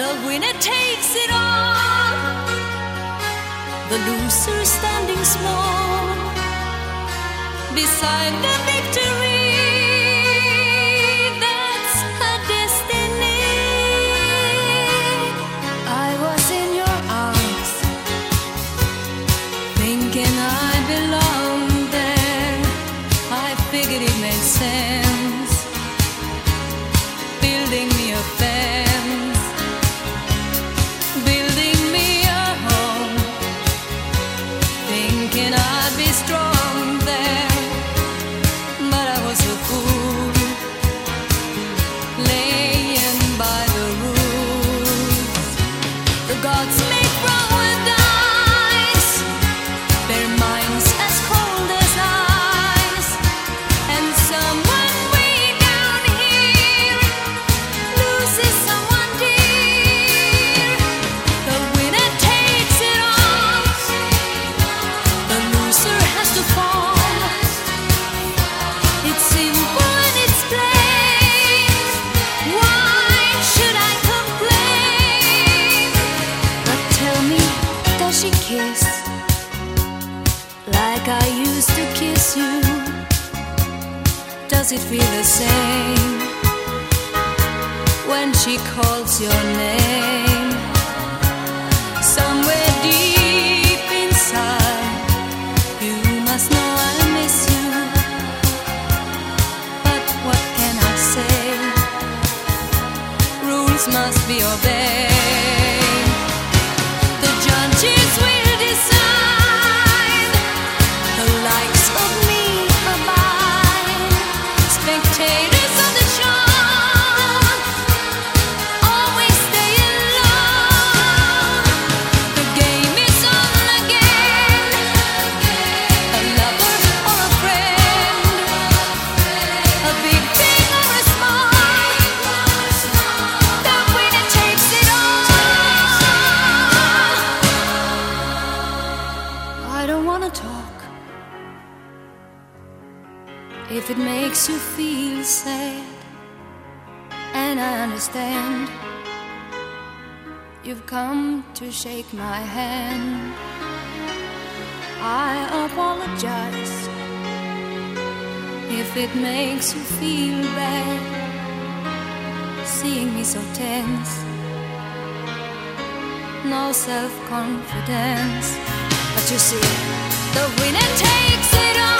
The winner takes it all, the loser standing small beside the victory. Seeing me so tense, no self confidence. But you see, the winner takes it all.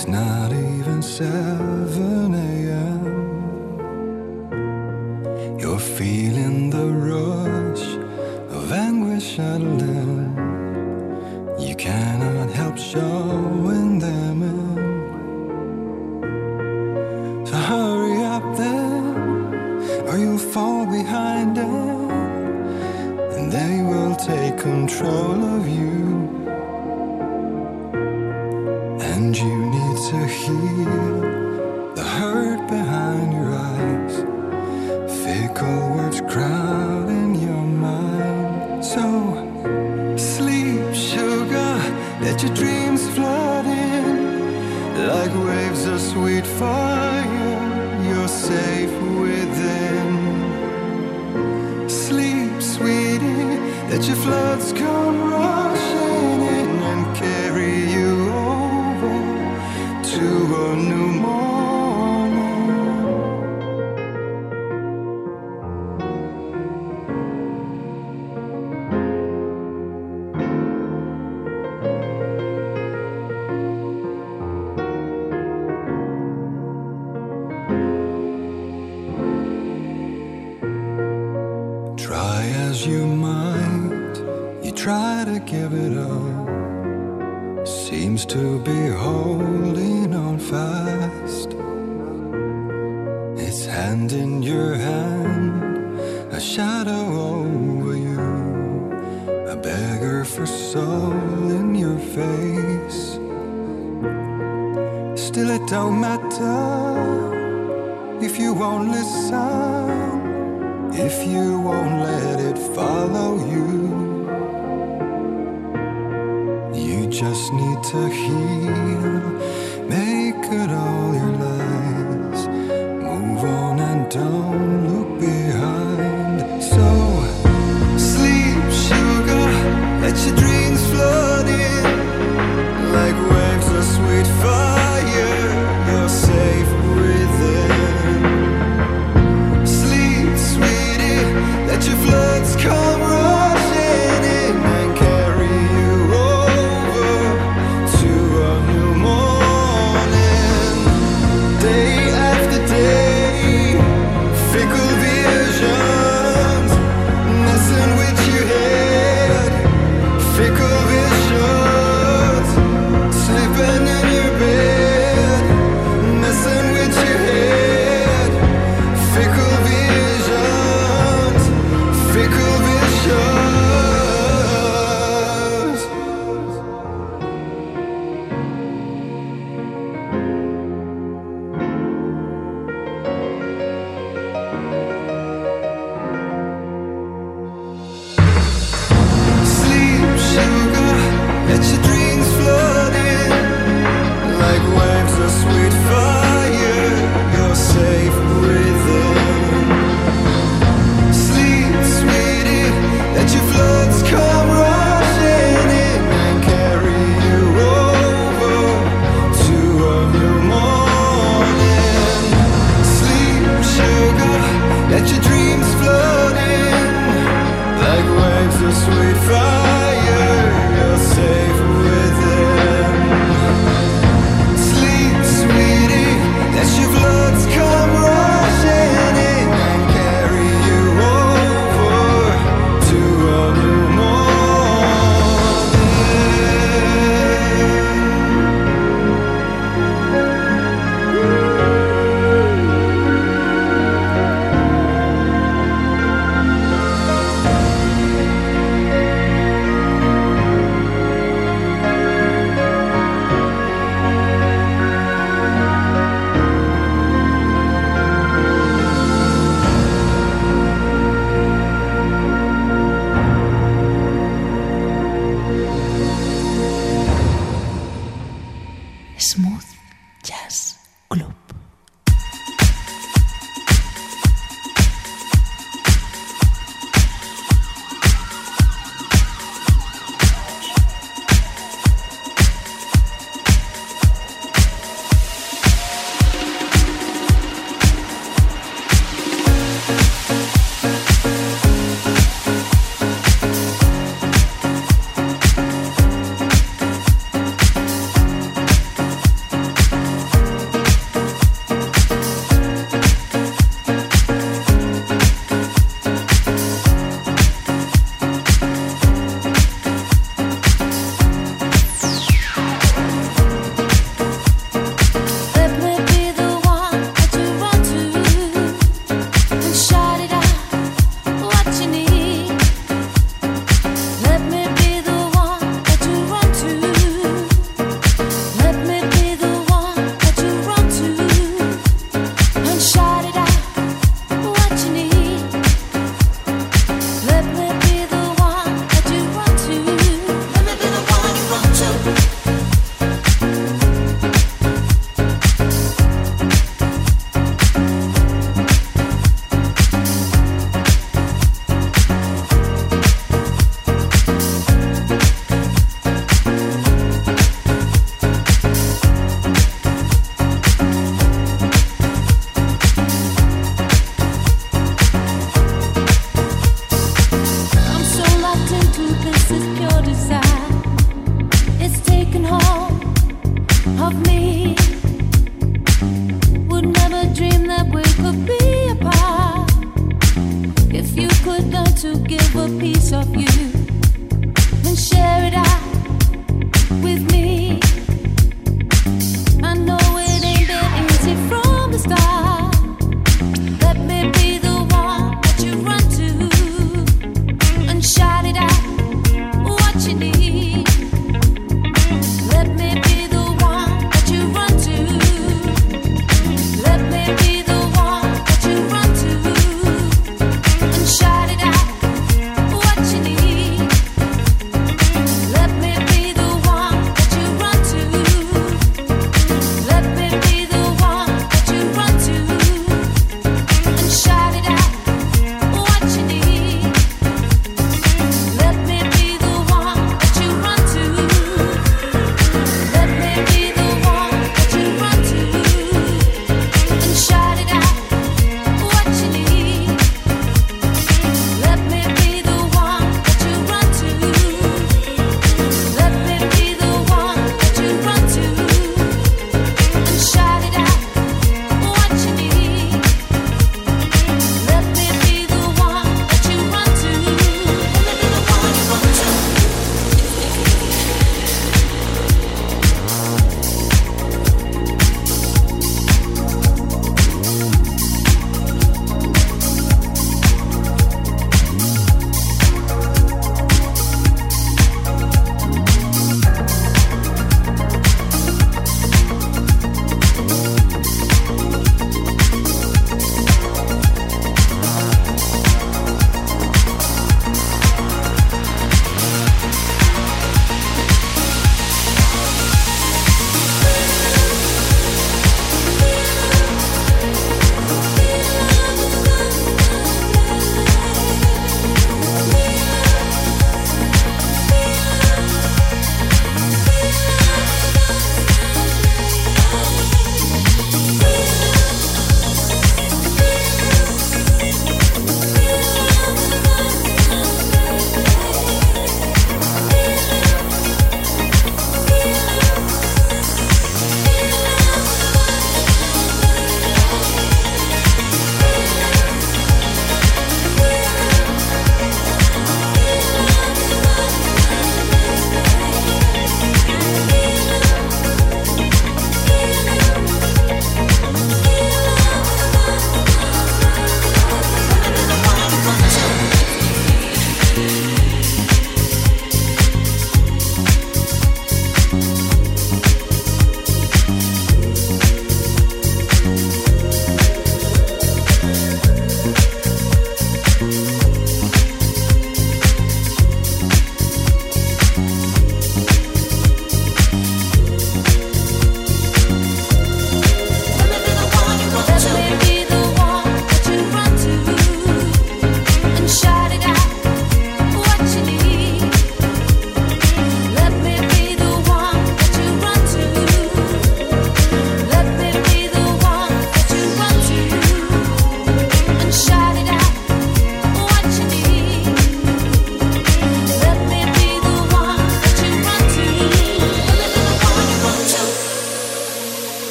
It's not even 7 a.m. Don't let it follow you. You just need to heal, make it all your lies, move on and don't look behind. So, sleep, sugar, let your dreams.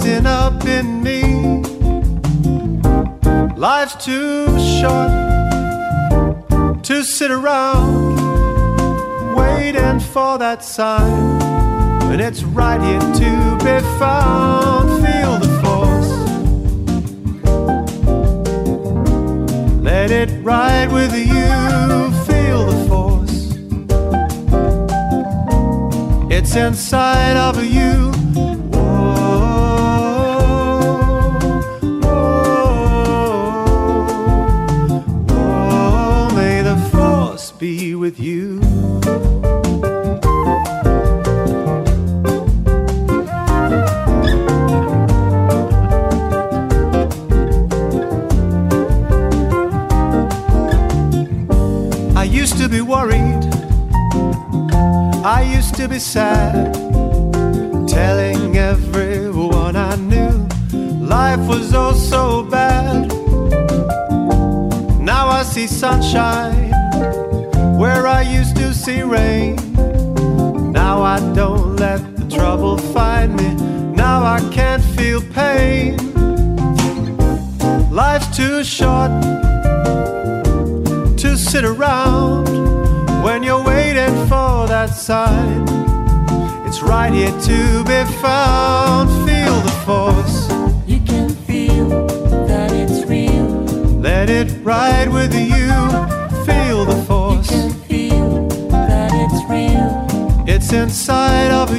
Rising up in me. Life's too short to sit around waiting for that sign. And it's right here to be found. Feel the force. Let it ride with you. Feel the force. It's inside of you. To be sad. Telling everyone I knew life was oh so bad. Now I see sunshine where I used to see rain. Now I don't let the trouble find me. Now I can't feel pain. Life's too short to sit around when you're waiting sign. It's right here to be found. Feel the force. You can feel that it's real. Let it ride with you. Feel the force. You can feel that it's real. It's inside of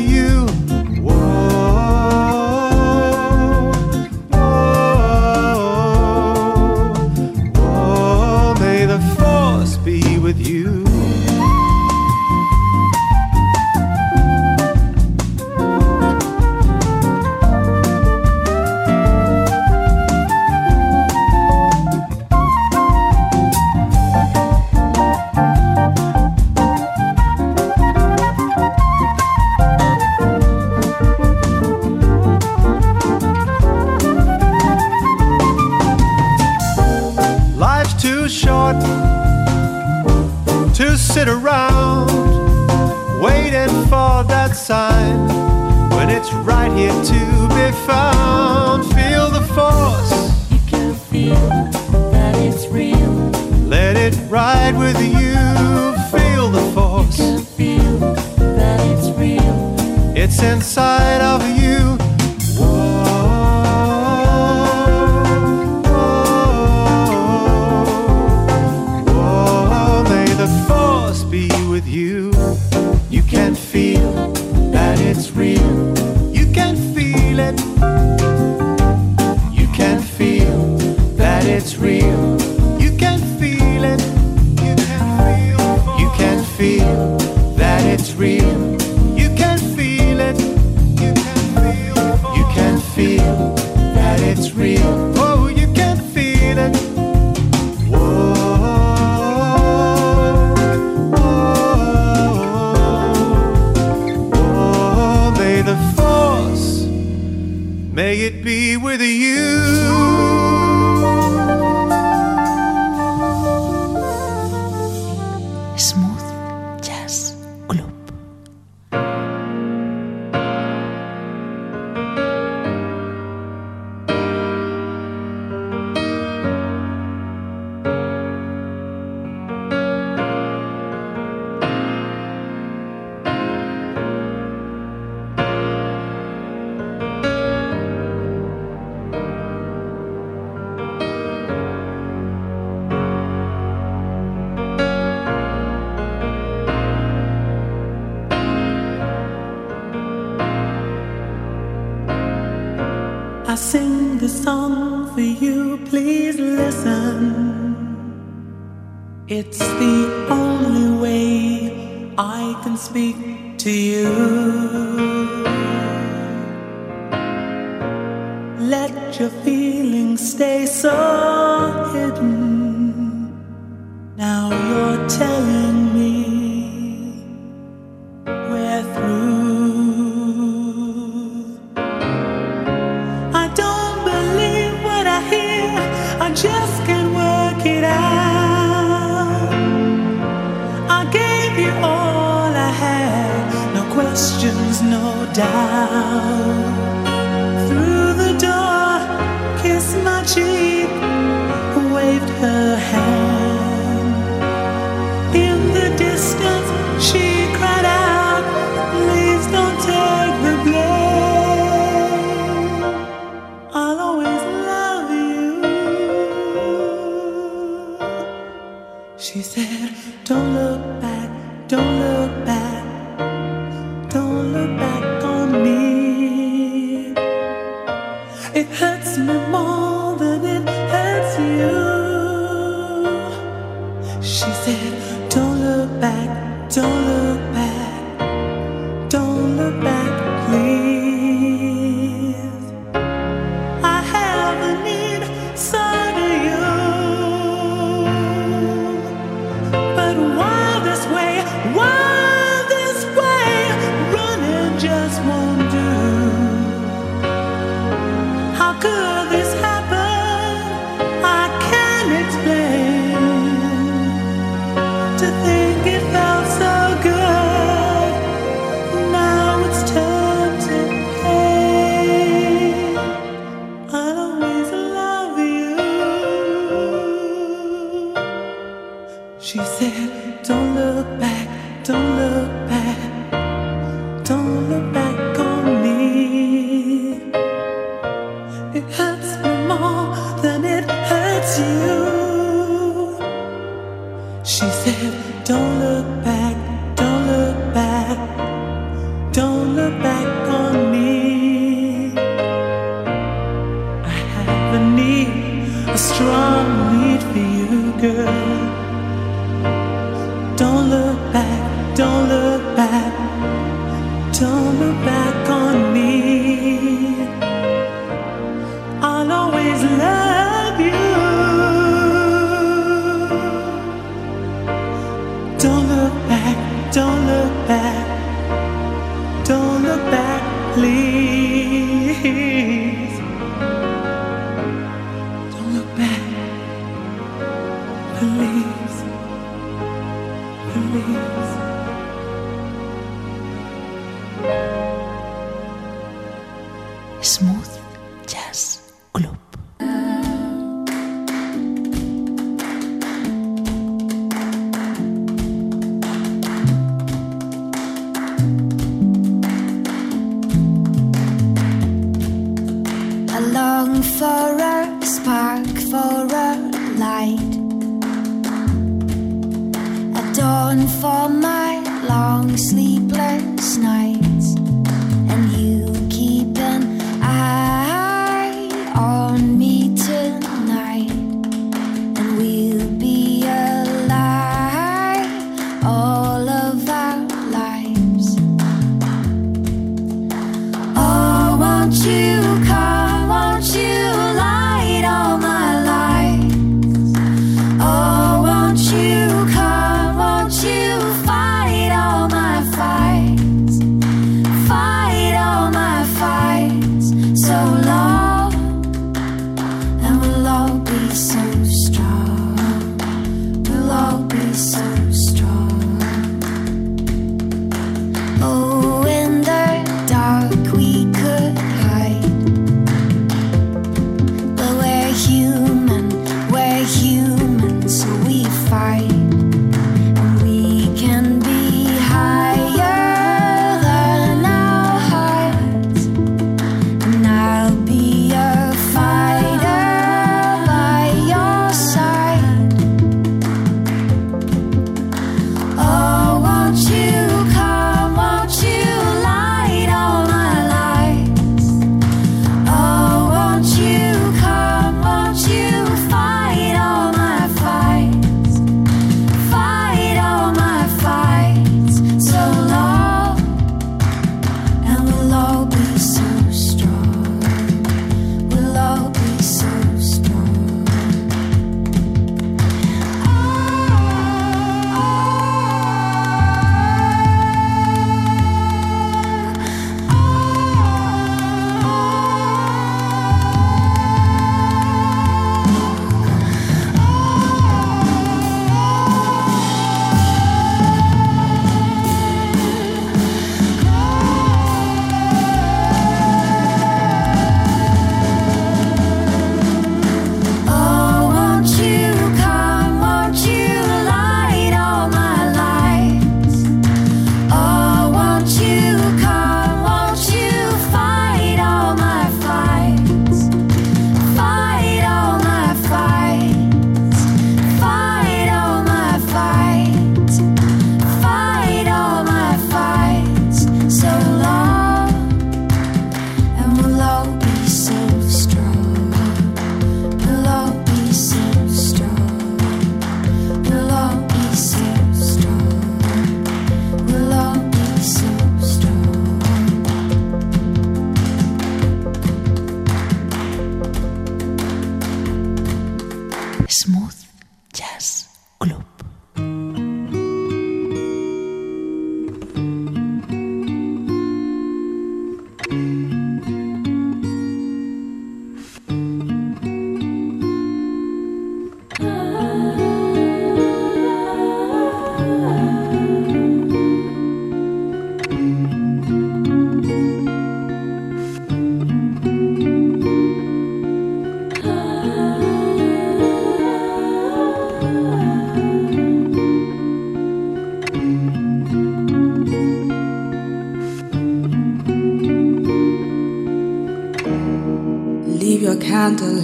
sing this song for you, please listen. It's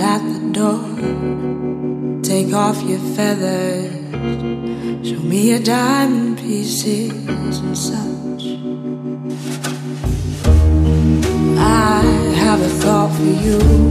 at the door. Take off your feathers, show me your diamond pieces and such. I have a thought for you.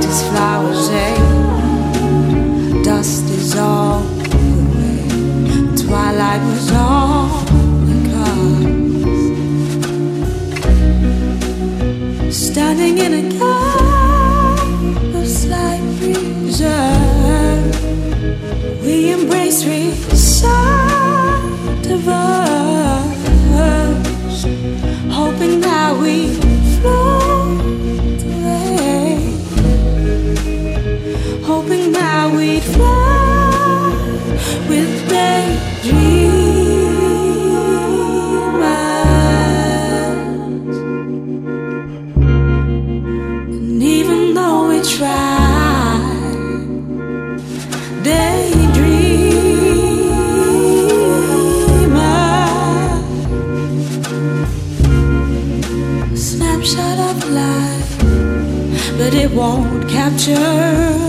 These flowers age. Dust is all away. Twilight was all because standing in a capture.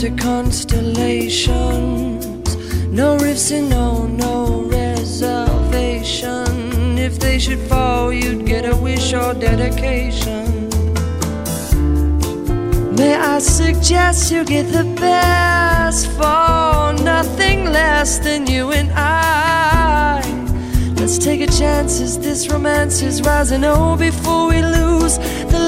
To constellations. No rifts and no, no reservation. If they should fall, you'd get a wish or dedication. May I suggest you get the best for nothing less than you and I? Let's take a chance as this romance is rising. Oh, before we lose the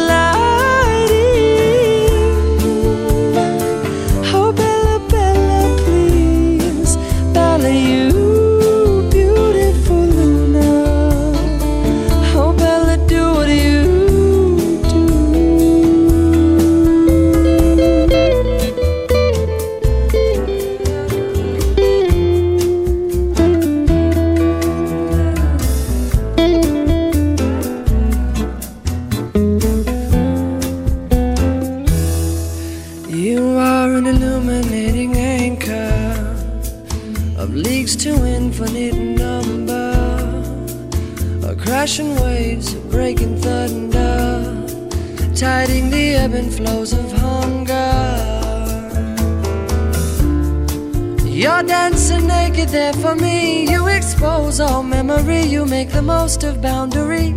naked there for me. You expose all memory. You make the most of boundary.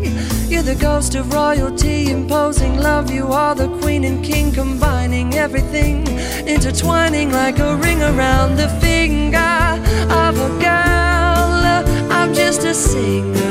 You're the ghost of royalty, imposing love. You are the queen and king, combining everything, intertwining like a ring around the finger of a girl. I'm just a singer.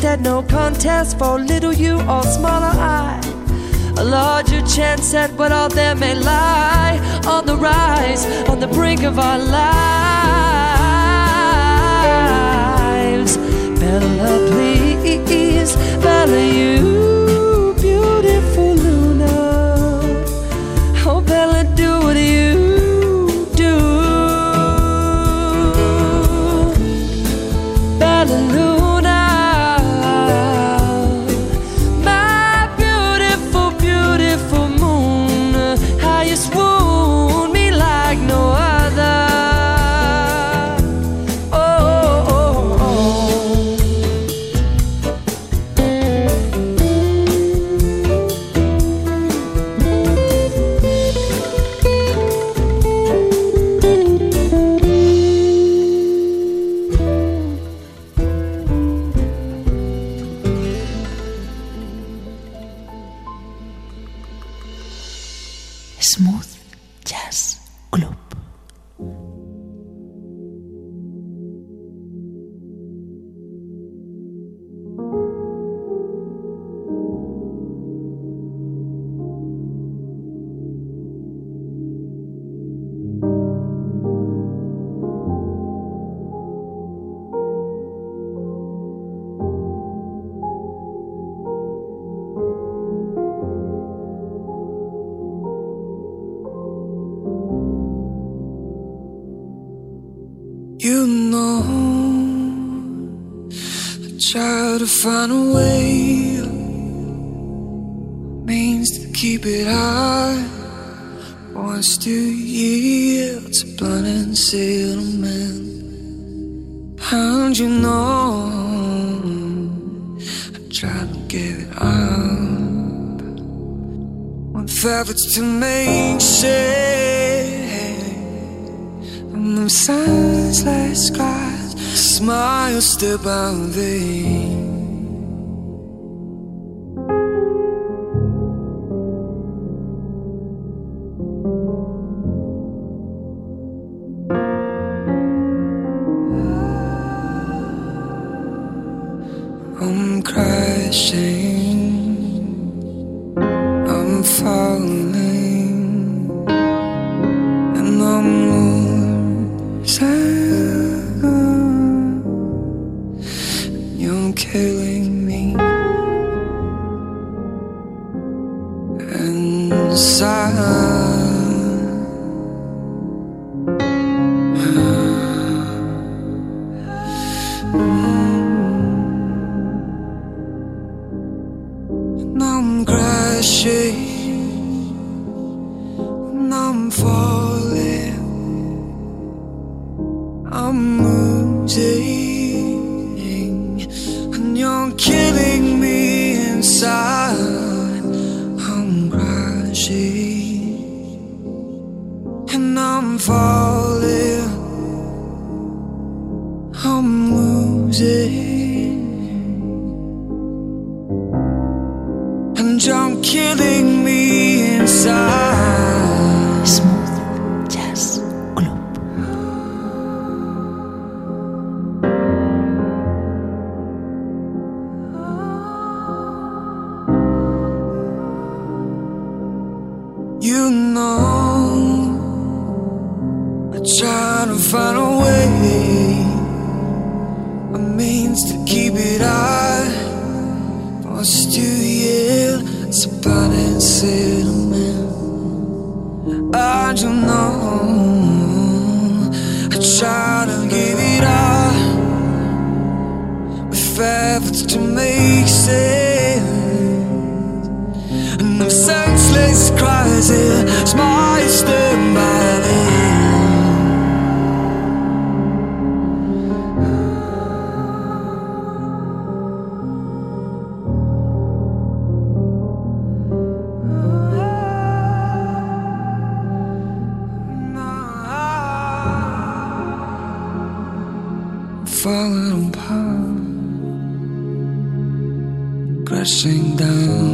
I insist at no contest for little you or smaller I? A larger chance at what all there may lie on the rise, on the brink of our lives. Bella, please, Bella, you to find a way, means to keep it high, wants to yield to blind concealment. How'd you know? I try to give it up with efforts to make sense. And the silence last glass smile step out there crashing down.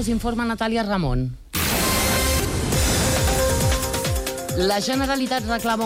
Us informa Natàlia Ramon. La Generalitat reclama